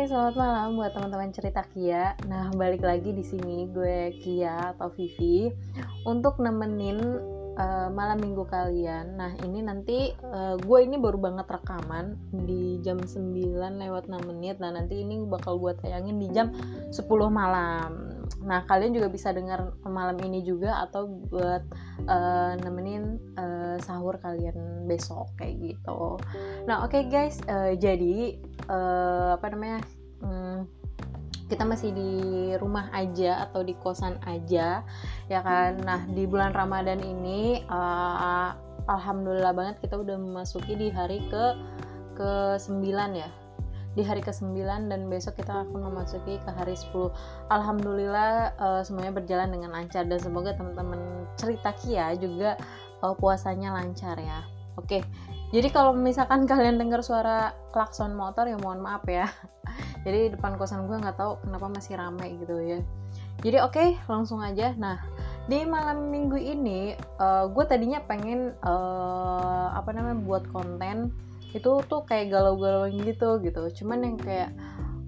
Selamat malam buat teman-teman cerita Kia. Nah, balik lagi di sini gue Kia atau Vivi untuk nemenin uh, malam minggu kalian. Nah, ini nanti uh, gue ini baru banget rekaman di jam 9 lewat 6 menit. Nah, nanti ini bakal gue tayangin di jam 10 malam. Nah, kalian juga bisa dengar malam ini juga atau buat uh, nemenin uh, sahur kalian besok kayak gitu. Nah, oke okay guys, uh, jadi uh, apa namanya? Hmm, kita masih di rumah aja atau di kosan aja ya kan? Nah di bulan Ramadan ini uh, alhamdulillah banget kita udah memasuki di hari ke ke 9 ya. Di hari ke-9 dan besok kita akan memasuki ke hari 10 Alhamdulillah uh, semuanya berjalan dengan lancar dan semoga teman-teman cerita Kia juga uh, puasanya lancar ya. Oke jadi kalau misalkan kalian dengar suara klakson motor ya mohon maaf ya. Jadi depan kosan gue nggak tahu kenapa masih ramai gitu ya. Jadi oke okay, langsung aja. Nah di malam minggu ini uh, gue tadinya pengen uh, apa namanya buat konten itu tuh kayak galau-galauan gitu gitu. Cuman yang kayak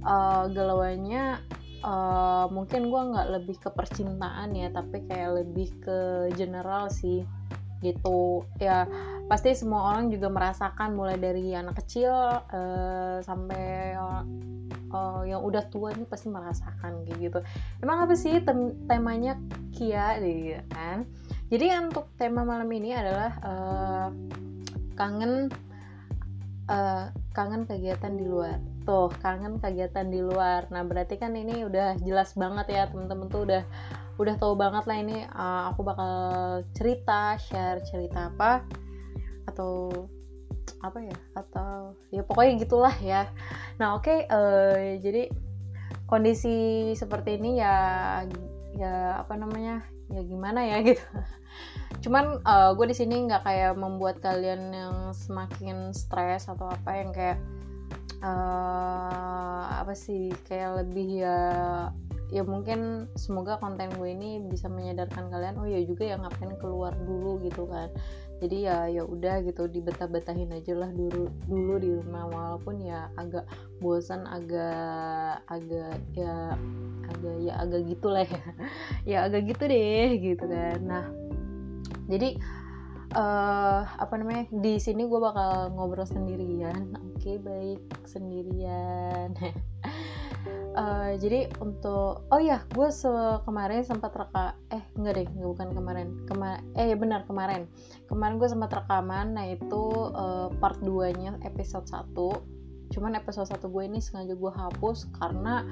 uh, galauannya uh, mungkin gue nggak lebih ke percintaan ya tapi kayak lebih ke general sih gitu. Ya pasti semua orang juga merasakan mulai dari anak kecil uh, sampai uh, yang udah tua ini pasti merasakan kayak gitu. Emang apa sih tem temanya Kia gitu kan? Jadi untuk tema malam ini adalah uh, kangen uh, kangen kegiatan di luar. Tuh kangen kegiatan di luar. Nah berarti kan ini udah jelas banget ya temen-temen tuh udah udah tahu banget lah ini uh, aku bakal cerita share cerita apa atau apa ya atau ya pokoknya gitulah ya. Nah oke okay, uh, eh, jadi kondisi seperti ini ya ya apa namanya ya gimana ya gitu. Cuman uh, gue di sini nggak kayak membuat kalian yang semakin stres atau apa yang kayak uh, apa sih kayak lebih ya ya mungkin semoga konten gue ini bisa menyadarkan kalian oh ya juga ya ngapain keluar dulu gitu kan. Jadi ya ya udah gitu dibetah-betahin aja lah dulu dulu di rumah. Walaupun ya agak bosan agak agak ya agak ya agak gitulah ya. Ya agak gitu deh gitu kan. Nah jadi uh, apa namanya di sini gue bakal ngobrol sendirian. Oke okay, baik sendirian uh, jadi untuk oh ya gue kemarin sempat reka eh enggak deh bukan kemarin. Kema eh ya benar kemarin. Kemarin gue sempat rekaman nah itu uh, part 2 nya episode 1 cuman episode 1 gue ini sengaja gue hapus karena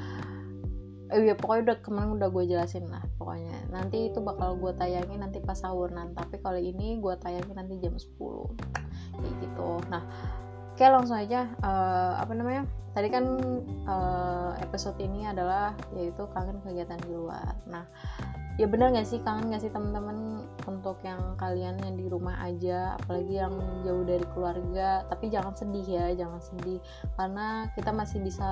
eh ya pokoknya udah kemarin udah gue jelasin lah pokoknya. Nanti itu bakal gue tayangin nanti pas sahur. Nanti tapi kalau ini gue tayangin nanti jam 10 kayak gitu. Nah oke langsung aja. Uh, apa namanya? Tadi kan uh, episode ini adalah yaitu kangen kegiatan di luar. Nah ya benar gak sih kangen gak sih teman-teman untuk yang kalian yang di rumah aja apalagi yang jauh dari keluarga. Tapi jangan sedih ya jangan sedih. Karena kita masih bisa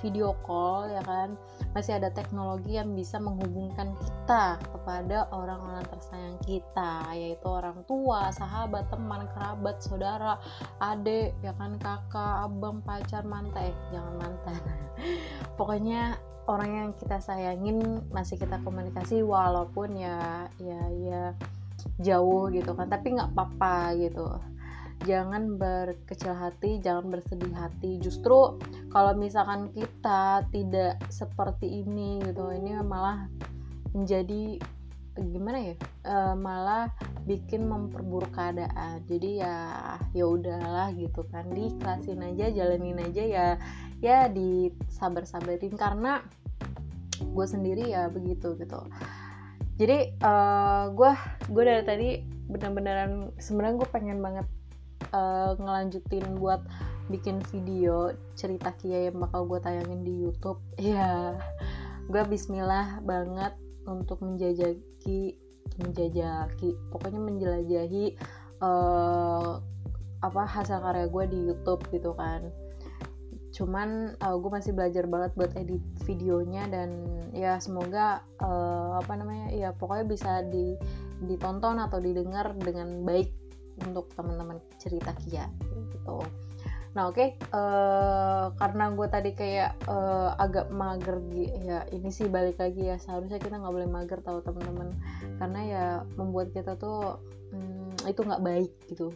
video call ya kan? Masih ada teknologi yang bisa menghubungkan kita kepada orang-orang tersayang kita yaitu orang tua sahabat teman kerabat saudara adik ya kan? Kakak abang pacar mantan. Eh jangan mantan. Pokoknya orang yang kita sayangin masih kita komunikasi walaupun ya ya ya jauh gitu kan. Tapi nggak apa-apa gitu. Jangan berkecil hati jangan bersedih hati. Justru kalau misalkan kita tidak seperti ini gitu ini malah menjadi gimana ya e, malah bikin memperburuk keadaan. Jadi ya ya udahlah gitu kan diikhlasin aja jalanin aja ya ya disabar-sabarin. Karena gue sendiri ya begitu gitu. Jadi uh, gue gue dari tadi bener-beneran sebenarnya gue pengen banget uh, ngelanjutin buat bikin video cerita Kia yang bakal gue tayangin di YouTube. Ya gue Bismillah banget untuk menjajaki menjajaki pokoknya menjelajahi uh, apa hasil karya gue di YouTube gitu kan. Cuman uh, gue masih belajar banget buat edit videonya dan ya semoga uh, apa namanya ya pokoknya bisa di ditonton atau didengar dengan baik untuk teman-teman cerita Kia gitu nah oke okay, eh, karena gue tadi kayak uh, agak mager ya ini sih balik lagi ya seharusnya kita nggak boleh mager tahu teman-teman karena ya membuat kita tuh hmm, itu nggak baik gitu.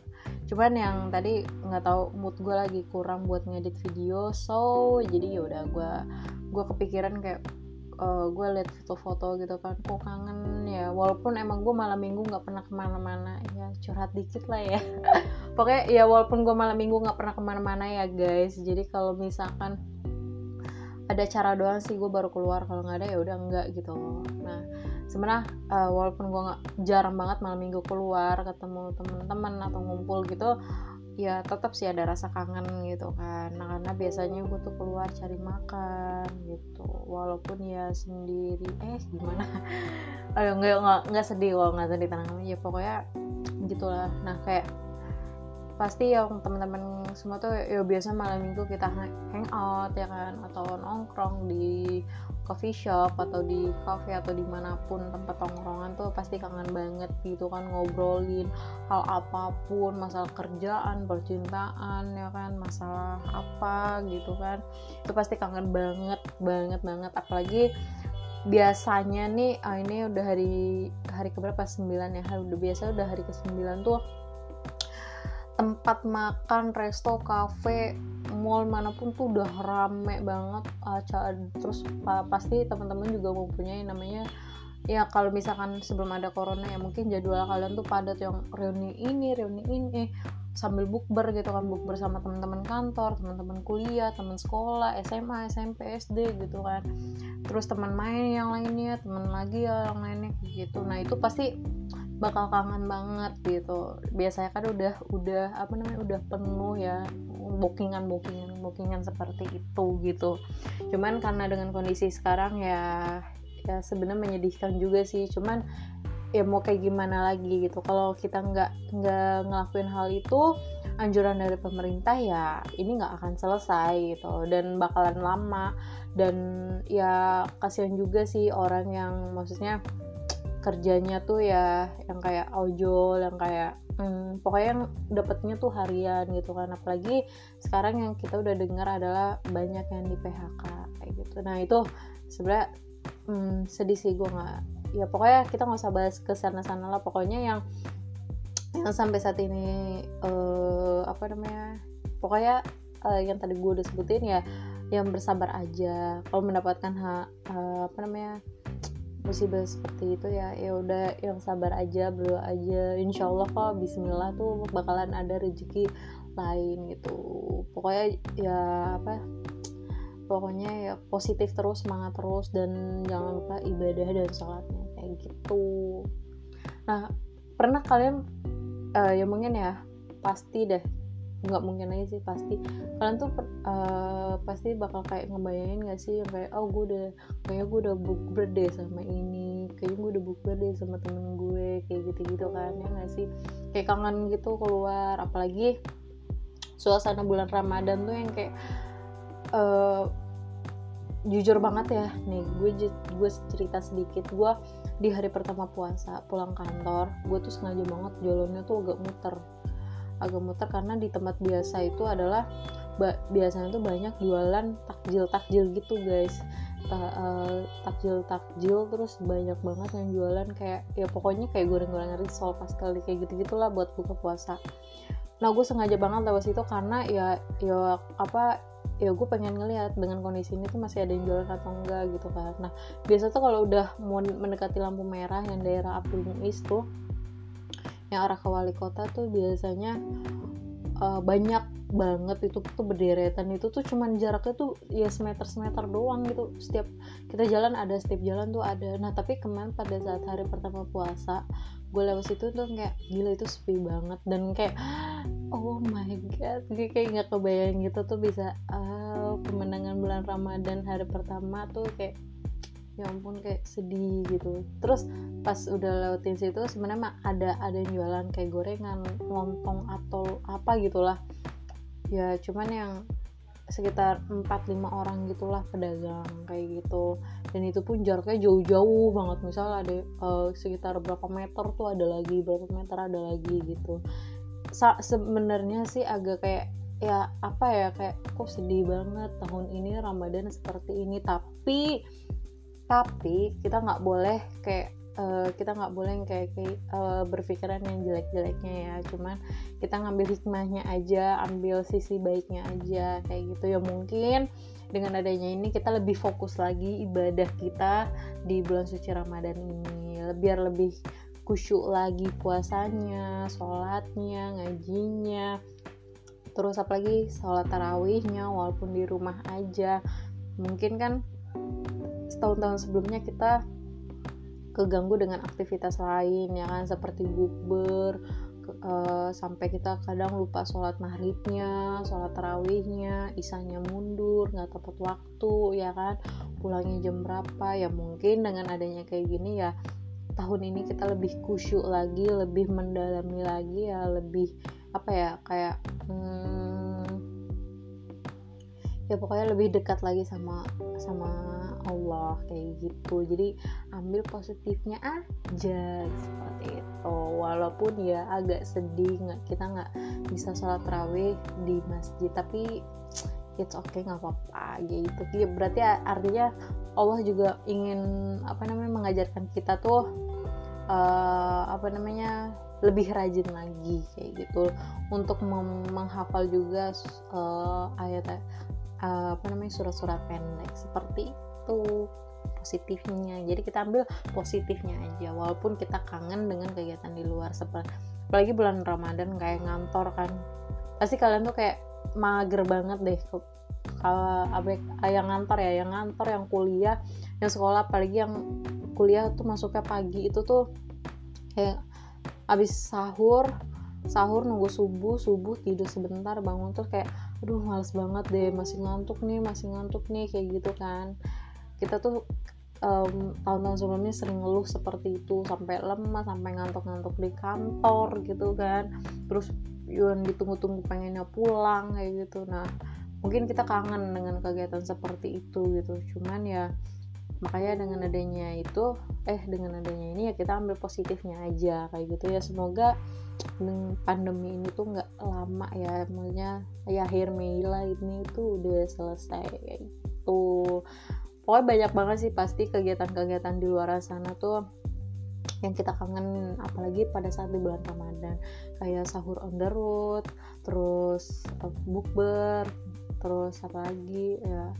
Cuman yang tadi nggak tahu mood gue lagi kurang buat ngedit video so jadi ya udah gue gue kepikiran kayak uh, gue liat foto-foto gitu kan kok kangen ya? Walaupun emang gue malam minggu nggak pernah ke mana-mana ya curhat dikit lah ya. Pokoknya ya walaupun gue malam minggu nggak pernah ke mana-mana ya guys. Jadi kalau misalkan ada cara doang sih gue baru keluar. Kalau nggak ada ya udah enggak gitu. Nah sebenarnya uh, walaupun gue nggak jarang banget malam minggu keluar ketemu teman-teman atau ngumpul gitu ya tetap sih ada rasa kangen gitu kan. Nah karena biasanya gue tuh keluar cari makan gitu walaupun ya sendiri eh gimana? Ayo nggak nggak sedih kalau nggak sedih tenang ya pokoknya gitulah. Nah kayak pasti yang teman-teman semua tuh ya biasa malam minggu kita hangout ya kan? Atau nongkrong di coffee shop atau di cafe atau di mana pun tempat tongkrongan tuh pasti kangen banget gitu kan ngobrolin hal apa pun masalah kerjaan percintaan ya kan? Masalah apa gitu kan? Itu pasti kangen banget banget banget. Apalagi biasanya nih ah ini udah hari hari keberapa? 9 ya? Udah biasa udah hari ke 9 tuh tempat makan, resto, cafe, mall mana pun tuh udah rame banget uh, terus pasti teman-teman juga mempunyai namanya ya kalau misalkan sebelum ada corona ya mungkin jadwal kalian tuh padat yang reuni ini reuni ini sambil bukber gitu kan bukber sama teman-teman kantor teman-teman kuliah teman sekolah SMA SMP SD gitu kan. Terus teman main yang lainnya teman lagi ya yang lainnya gitu. Nah itu pasti bakal kangen banget gitu. Biasanya kan udah udah apa namanya udah penuh ya bookingan bookingan bookingan seperti itu gitu. Cuman karena dengan kondisi sekarang ya ya sebenarnya menyedihkan juga sih. Cuman ya mau kayak gimana lagi gitu. Kalau kita nggak nggak ngelakuin hal itu anjuran dari pemerintah ya ini nggak akan selesai gitu. Dan bakalan lama. Dan ya kasihan juga sih orang yang maksudnya kerjanya tuh ya yang kayak ojol yang kayak hmm, pokoknya yang dapetnya tuh harian gitu kan. Apalagi sekarang yang kita udah dengar adalah banyak yang di PHK kayak gitu. Nah itu sebenarnya hmm, sedih sih gue nggak ya pokoknya kita nggak usah bahas ke sana sana lah. Pokoknya yang yang sampai saat ini uh, apa namanya pokoknya uh, yang tadi gue udah sebutin ya yang bersabar aja. Kalau mendapatkan hak uh, apa namanya musibah seperti itu ya ya udah yang sabar aja berdoa aja. Insya Allah kok Bismillah tuh bakalan ada rezeki lain gitu. Pokoknya ya apa pokoknya ya positif terus semangat terus dan jangan lupa ibadah dan sholatnya. Kayak gitu. Nah pernah kalian uh, ya mungkin ya pasti deh nggak mungkin aja sih pasti. Kalian tuh uh, pasti bakal kayak ngebayangin gak sih yang kayak oh gue udah kayak gue udah book deh sama ini kayaknya gue udah book deh sama temen gue kayak gitu gitu kan ya gak sih? Kayak kangen gitu keluar apalagi suasana bulan ramadan tuh yang kayak uh, jujur banget ya. Nih gue gue cerita sedikit. Gue di hari pertama puasa pulang kantor gue tuh sengaja banget jalannya tuh agak muter agak muter karena di tempat biasa itu adalah biasanya tuh banyak jualan takjil takjil gitu guys. Ta, uh, takjil takjil terus banyak banget yang jualan kayak ya pokoknya kayak goreng-gorengan risol pastel kayak gitu gitulah buat buka puasa. Nah gue sengaja banget lewat situ karena ya ya apa ya gue pengen ngeliat dengan kondisi ini tuh masih ada yang jualan atau enggak gitu kan. Nah biasa tuh kalau udah mau mendekati lampu merah yang daerah Abdul Muiz tuh yang arah ke wali kota tuh biasanya uh, banyak banget. Itu tuh berderetan. Itu tuh cuman jaraknya tuh ya semeter semeter doang gitu. Setiap kita jalan ada setiap jalan tuh ada. Nah tapi kemarin pada saat hari pertama puasa gue lewat situ tuh kayak gila itu sepi banget. Dan kayak oh my god. Gue kayak nggak kebayang gitu tuh bisa uh, pemenangan bulan ramadan hari pertama tuh kayak ya ampun kayak sedih gitu. Terus pas udah lewatin situ sebenarnya ada ada yang jualan kayak gorengan lontong atau apa gitulah. Ya cuman yang sekitar 4-5 orang gitulah pedagang kayak gitu. Dan itu pun jaraknya jauh-jauh banget. Misal ada uh, sekitar berapa meter tuh ada lagi berapa meter ada lagi gitu. Sebenarnya sih agak kayak ya apa ya kayak kok sedih banget tahun ini Ramadan seperti ini. Tapi tapi kita nggak boleh kayak uh, kita nggak boleh kayak, kayak uh, berpikiran yang jelek-jeleknya ya. Cuman kita ngambil hikmahnya aja ambil sisi baiknya aja kayak gitu. Ya mungkin dengan adanya ini kita lebih fokus lagi ibadah kita di bulan suci Ramadan ini. Biar lebih kusyuk lagi puasanya, sholatnya, ngajinya, terus apalagi sholat tarawihnya walaupun di rumah aja. Mungkin kan setahun-tahun sebelumnya kita keganggu dengan aktivitas lain ya kan? Seperti bukber uh, sampai kita kadang lupa sholat maghribnya sholat tarawihnya isanya mundur nggak tepat waktu ya kan? Pulangnya jam berapa? Ya mungkin dengan adanya kayak gini ya tahun ini kita lebih kusyuk lagi lebih mendalami lagi ya lebih apa ya kayak hmm, ya pokoknya lebih dekat lagi sama sama Allah kayak gitu. Jadi ambil positifnya aja seperti itu. Walaupun ya agak sedih nggak kita nggak bisa sholat raweh di masjid tapi it's okay nggak apa-apa gitu. Ya, berarti artinya Allah juga ingin apa namanya mengajarkan kita tuh uh, apa namanya lebih rajin lagi kayak gitu. Untuk menghafal juga uh, ayat uh, apa namanya surat-surat pendek. Seperti itu positifnya. Jadi kita ambil positifnya aja walaupun kita kangen dengan kegiatan di luar seperti apalagi bulan Ramadan kayak ngantor kan. Pasti kalian tuh kayak mager banget deh kalau apa yang ngantor ya yang ngantor yang kuliah yang sekolah apalagi yang kuliah tuh masuknya pagi itu tuh kayak abis sahur sahur nunggu subuh subuh tidur sebentar bangun terus kayak aduh males banget deh masih ngantuk nih masih ngantuk nih kayak gitu kan kita tuh um, tahun-tahun sebelumnya sering ngeluh seperti itu sampai lemah sampai ngantuk-ngantuk di kantor gitu kan. Terus yang ditunggu-tunggu pengennya pulang kayak gitu. Nah mungkin kita kangen dengan kegiatan seperti itu gitu. Cuman ya makanya dengan adanya itu eh dengan adanya ini ya kita ambil positifnya aja kayak gitu ya. Semoga pandemi ini tuh nggak lama ya maksudnya ya akhir Mei lah ini tuh udah selesai kayak gitu pokoknya banyak banget sih pasti kegiatan-kegiatan di luar sana tuh yang kita kangen apalagi pada saat di bulan Ramadan. Kayak sahur on the road terus uh, bukber terus apa lagi ya.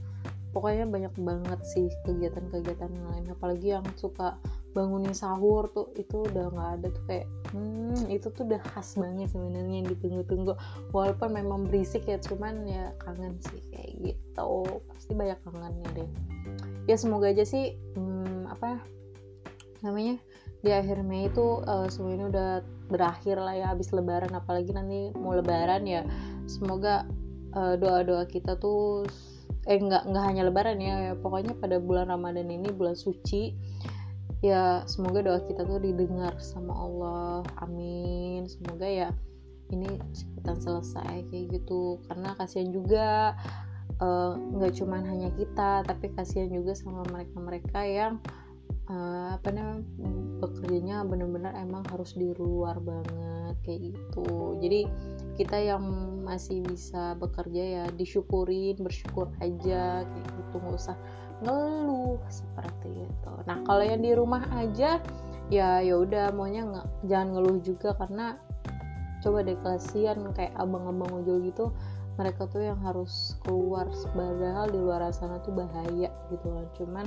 Pokoknya banyak banget sih kegiatan-kegiatan lain apalagi yang suka bangunin sahur tuh itu udah nggak ada tuh kayak hmm itu tuh udah khas banget sebenarnya yang ditunggu-tunggu. Walaupun memang berisik ya cuman ya kangen sih kayak gitu. Pasti banyak kangennya deh. Ya semoga aja sih hmm, apa namanya di akhir Mei itu uh, semua ini udah berakhir lah ya habis lebaran. Apalagi nanti mau lebaran ya semoga uh, doa-doa kita tuh eh nggak nggak hanya lebaran ya, ya. Pokoknya pada bulan ramadan ini bulan suci ya semoga doa kita tuh didengar sama Allah. Amin. Semoga ya ini cepetan selesai kayak gitu. Karena kasihan juga eh, nggak uh, cuman hanya kita tapi kasihan juga sama mereka-mereka yang uh, apa namanya bekerjanya benar-benar emang harus di luar banget kayak gitu. Jadi kita yang masih bisa bekerja ya disyukurin bersyukur aja kayak gitu. Nggak usah ngeluh seperti itu. Nah kalau yang di rumah aja ya ya udah maunya nggak jangan ngeluh juga karena coba deh kasihan kayak abang-abang ojol gitu mereka tuh yang harus keluar. Padahal di luar sana tuh bahaya gitu kan cuman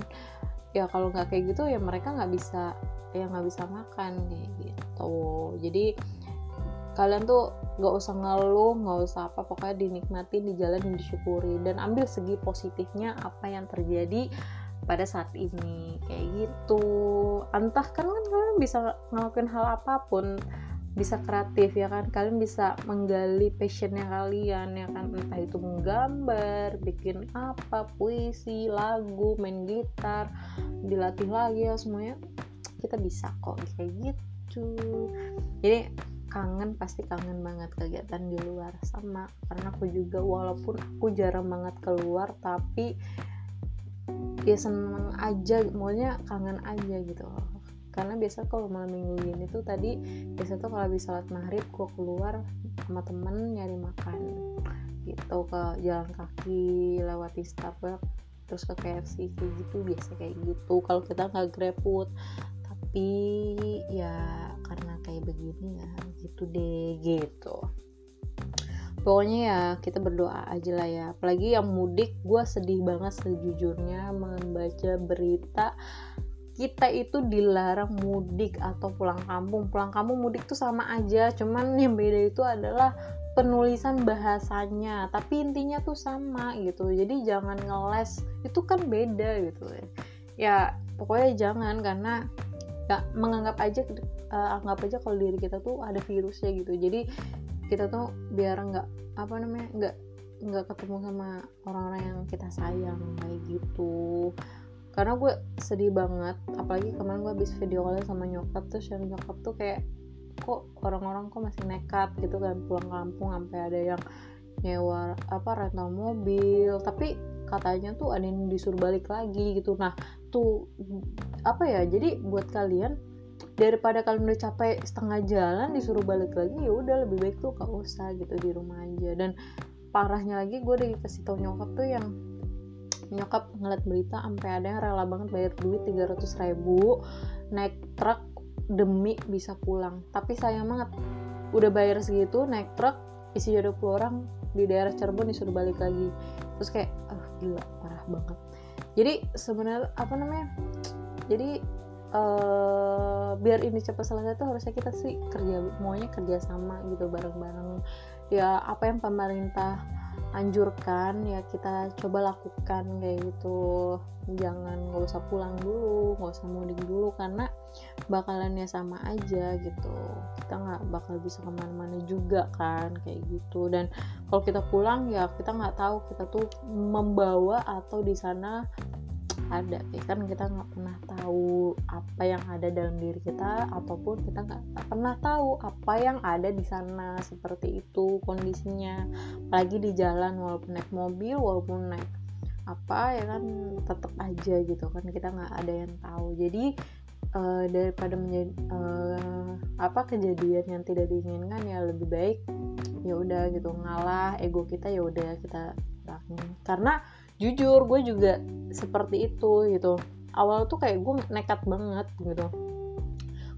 ya kalau nggak kayak gitu ya mereka nggak bisa ya nggak bisa makan kayak gitu. Jadi kalian tuh nggak usah ngeluh nggak usah apa pokoknya dinikmati di jalan dan disyukuri. Dan ambil segi positifnya apa yang terjadi pada saat ini. Kayak gitu. Entah kan kan kalian bisa ngelakuin hal apa pun. Bisa kreatif ya kan? Kalian bisa menggali passionnya kalian ya kan? Entah itu menggambar bikin apa puisi lagu main gitar dilatih lagi ya semuanya. Kita bisa kok kayak gitu. Jadi kangen pasti kangen banget kegiatan di luar. Sama karena aku juga walaupun aku jarang banget keluar tapi ya seneng aja maunya kangen aja gitu. Karena biasa kalau malam minggu gini tuh tadi biasa tuh kalau habis sholat maghrib gue keluar sama temen nyari makan. Gitu ke jalan kaki lewati Starbucks terus ke KFC kayak gitu biasa kayak gitu. Kalau kita nggak grabfood tapi ya karena kayak begini ya gitu deh gitu. Pokoknya ya kita berdoa aja lah ya. Apalagi yang mudik gue sedih banget sejujurnya membaca berita kita itu dilarang mudik atau pulang kampung. Pulang kampung mudik tuh sama aja cuman yang beda itu adalah penulisan bahasanya. Tapi intinya tuh sama gitu. Jadi jangan ngeles itu kan beda gitu ya pokoknya jangan karena ya menganggap aja uh, anggap aja kalau diri kita tuh ada virusnya gitu. Jadi kita tuh biar nggak apa namanya nggak nggak ketemu sama orang-orang yang kita sayang kayak gitu. Karena gue sedih banget apalagi kemarin gue habis video call sama nyokap terus yang nyokap tuh kayak kok orang-orang kok masih nekat gitu kan pulang kampung sampai ada yang nyewa apa rental mobil. Tapi katanya tuh ada yang disuruh balik lagi gitu. Nah tuh apa ya jadi buat kalian daripada kalian udah capek setengah jalan disuruh balik lagi ya udah lebih baik tuh gak usah gitu di rumah aja. Dan parahnya lagi gue udah kasih tau nyokap tuh yang nyokap ngeliat berita sampai ada yang rela banget bayar duit 300 ribu naik truk demi bisa pulang. Tapi sayang banget udah bayar segitu naik truk isi 20 orang di daerah Cirebon disuruh balik lagi. Terus kayak ah oh, gila parah banget jadi sebenarnya apa namanya jadi uh, biar ini cepat selesai tuh harusnya kita sih kerja maunya kerja sama gitu bareng-bareng. Ya apa yang pemerintah anjurkan ya kita coba lakukan kayak gitu. Jangan nggak usah pulang dulu nggak usah mudik dulu karena bakalannya sama aja gitu. Kita nggak bakal bisa ke mana-mana juga kan kayak gitu. Dan kalau kita pulang ya kita nggak tahu kita tuh membawa atau di sana ada. Ya kan kita nggak pernah tahu apa yang ada dalam diri kita ataupun kita nggak pernah tahu apa yang ada di sana seperti itu kondisinya. Apalagi di jalan walaupun naik mobil walaupun naik apa ya kan tetap aja gitu kan kita nggak ada yang tahu. Jadi uh, daripada menjadi uh, apa kejadian yang tidak diinginkan ya lebih baik ya udah gitu ngalah. Ego kita ya udah kita karena jujur gue juga seperti itu gitu. Awal tuh kayak gue nekat banget gitu.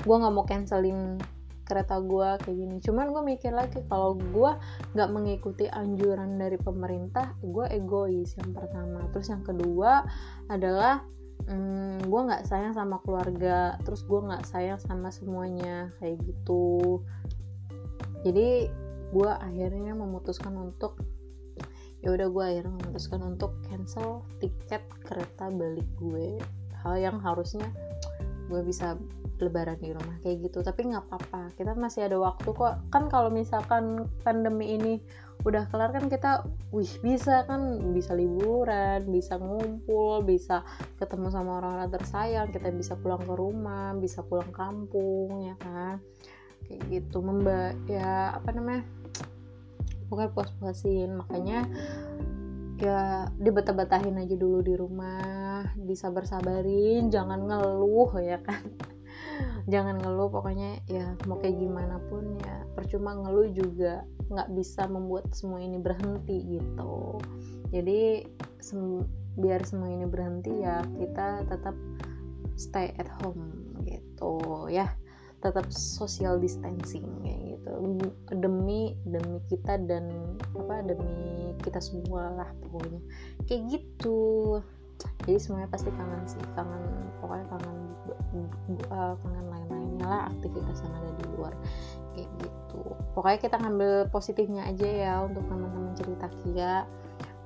Gue nggak mau cancelin kereta gue kayak gini. Cuman gue mikir lagi kalau gue nggak mengikuti anjuran dari pemerintah gue egois yang pertama. Terus yang kedua adalah hmm, gue nggak sayang sama keluarga terus gue nggak sayang sama semuanya kayak gitu. Jadi gue akhirnya memutuskan untuk ya udah gue akhirnya memutuskan untuk cancel tiket kereta balik gue. Hal yang harusnya gue bisa lebaran di rumah kayak gitu tapi nggak apa-apa. Kita masih ada waktu kok. Kan kalau misalkan pandemi ini udah kelar kan kita wih bisa kan. Bisa liburan bisa ngumpul bisa ketemu sama orang-orang tersayang. Kita bisa pulang ke rumah bisa pulang kampung ya kan? Kayak gitu. Memba ya apa namanya pokoknya puas-puasin. Makanya ya dibetah-betahin aja dulu di rumah disabar-sabarin jangan ngeluh ya kan? Jangan ngeluh pokoknya ya mau kayak gimana pun ya percuma ngeluh juga nggak bisa membuat semua ini berhenti gitu. Jadi sem biar semua ini berhenti ya kita tetap stay at home gitu ya tetap social distancing kayak gitu. Demi demi kita dan apa demi kita semua lah pokoknya. Kayak gitu. Jadi semuanya pasti kangen sih kangen pokoknya kangen uh, kangen lain-lainnya lah aktivitas yang ada di luar. Kayak gitu. Pokoknya kita ngambil positifnya aja ya untuk teman-teman cerita Kia.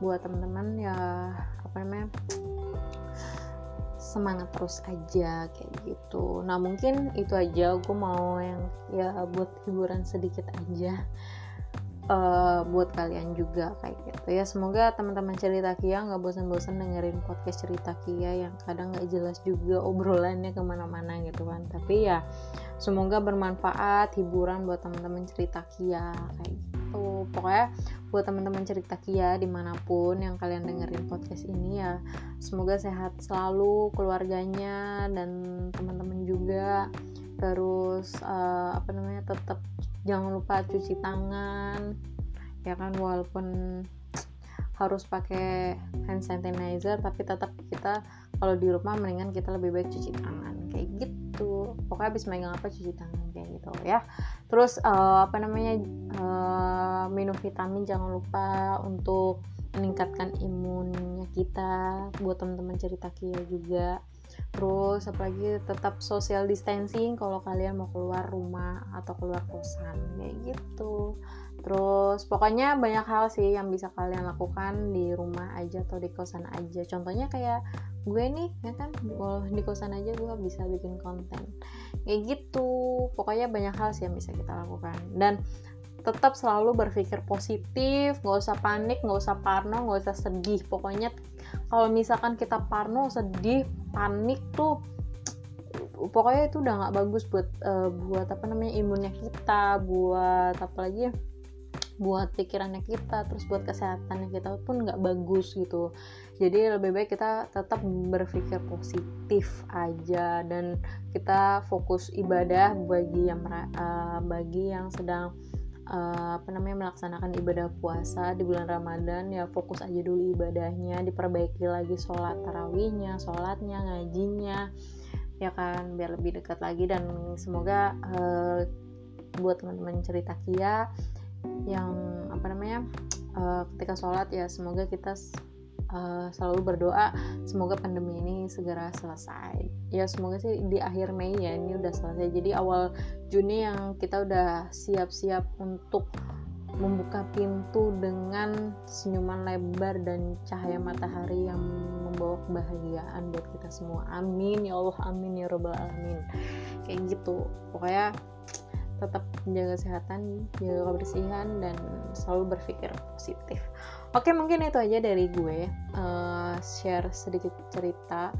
Buat teman-teman ya apa namanya semangat terus aja kayak gitu. Nah mungkin itu aja. Gue mau yang ya buat hiburan sedikit aja uh, buat kalian juga kayak gitu ya. Semoga teman-teman cerita Kia nggak bosan-bosan dengerin podcast cerita Kia yang kadang nggak jelas juga obrolannya ke mana-mana gitu kan. Tapi ya semoga bermanfaat hiburan buat teman-teman cerita Kia kayak gitu gitu. Pokoknya buat teman-teman cerita Kia di mana pun yang kalian dengerin podcast ini ya semoga sehat selalu keluarganya dan teman-teman juga. Terus uh, apa namanya tetap jangan lupa cuci tangan ya kan? Walaupun harus pakai hand sanitizer tapi tetap kita kalau di rumah mendingan kita lebih baik cuci tangan kayak gitu. Pokoknya habis megang apa cuci tangan kayak gitu ya terus uh, apa namanya uh, minum vitamin jangan lupa untuk meningkatkan imunnya kita buat teman-teman cerita kia juga. Terus apalagi tetap social distancing kalau kalian mau keluar rumah atau keluar kosan kayak gitu. Terus pokoknya banyak hal sih yang bisa kalian lakukan di rumah aja atau di kosan aja. Contohnya kayak gue nih ya kan di kosan aja gue bisa bikin konten. Kayak gitu pokoknya banyak hal sih yang bisa kita lakukan. Dan tetap selalu berpikir positif nggak usah panik nggak usah parno nggak usah sedih. Pokoknya kalau misalkan kita parno sedih panik tuh pokoknya itu udah nggak bagus buat uh, buat apa namanya imunnya kita buat apa lagi ya buat pikirannya kita terus buat kesehatannya kita pun nggak bagus gitu. Jadi lebih baik kita tetap berpikir positif aja dan kita fokus ibadah bagi yang uh, bagi yang sedang uh, apa namanya melaksanakan ibadah puasa di bulan Ramadan ya fokus aja dulu ibadahnya diperbaiki lagi sholat tarawihnya sholatnya ngajinya ya kan biar lebih dekat lagi. Dan semoga uh, buat teman-teman cerita Kia yang apa namanya uh, ketika sholat ya semoga kita uh, selalu berdoa semoga pandemi ini segera selesai. Ya semoga sih di akhir Mei ya ini udah selesai. Jadi awal Juni yang kita udah siap-siap untuk membuka pintu dengan senyuman lebar dan cahaya matahari yang membawa kebahagiaan buat kita semua. Amin ya Allah. Amin ya robbal alamin. Kayak gitu. Pokoknya tetap menjaga kesehatan, jaga kebersihan dan selalu berpikir positif. Oke, mungkin itu aja dari gue uh, share sedikit cerita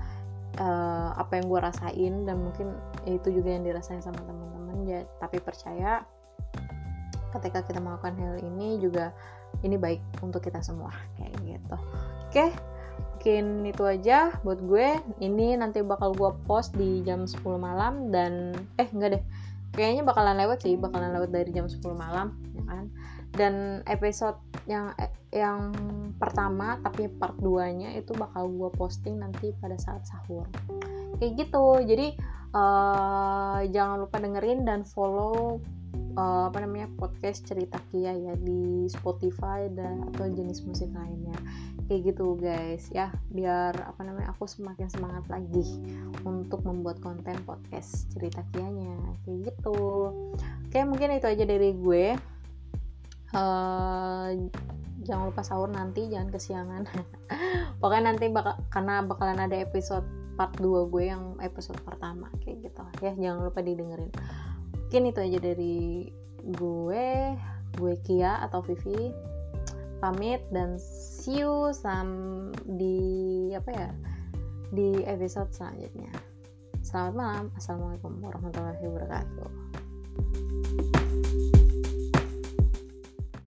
uh, apa yang gue rasain dan mungkin itu juga yang dirasain sama teman-teman ya. Tapi percaya ketika kita melakukan hal ini juga ini baik untuk kita semua kayak gitu. Oke, mungkin itu aja buat gue. Ini nanti bakal gue post di jam 10 malam dan eh enggak deh kayaknya bakalan lewat sih bakalan lewat dari jam 10 malam ya kan? Dan episode yang eh, yang pertama tapi part 2 nya itu bakal gue posting nanti pada saat sahur. Kayak gitu. Jadi uh, jangan lupa dengerin dan follow uh, apa namanya podcast cerita Kia ya di Spotify dan atau jenis musik lainnya. Kayak gitu guys ya. Biar apa namanya aku semakin semangat lagi untuk membuat konten podcast cerita kianya. Kayak gitu. Oke mungkin itu aja dari gue. Uh, jangan lupa sahur nanti jangan kesiangan. Pokoknya nanti bakal karena bakalan ada episode part 2 gue yang episode pertama kayak gitu. Ya jangan lupa didengerin mungkin itu aja dari gue gue Kia atau Vivi. Pamit dan see you sam di apa ya di episode selanjutnya. Selamat malam. Assalamualaikum warahmatullahi wabarakatuh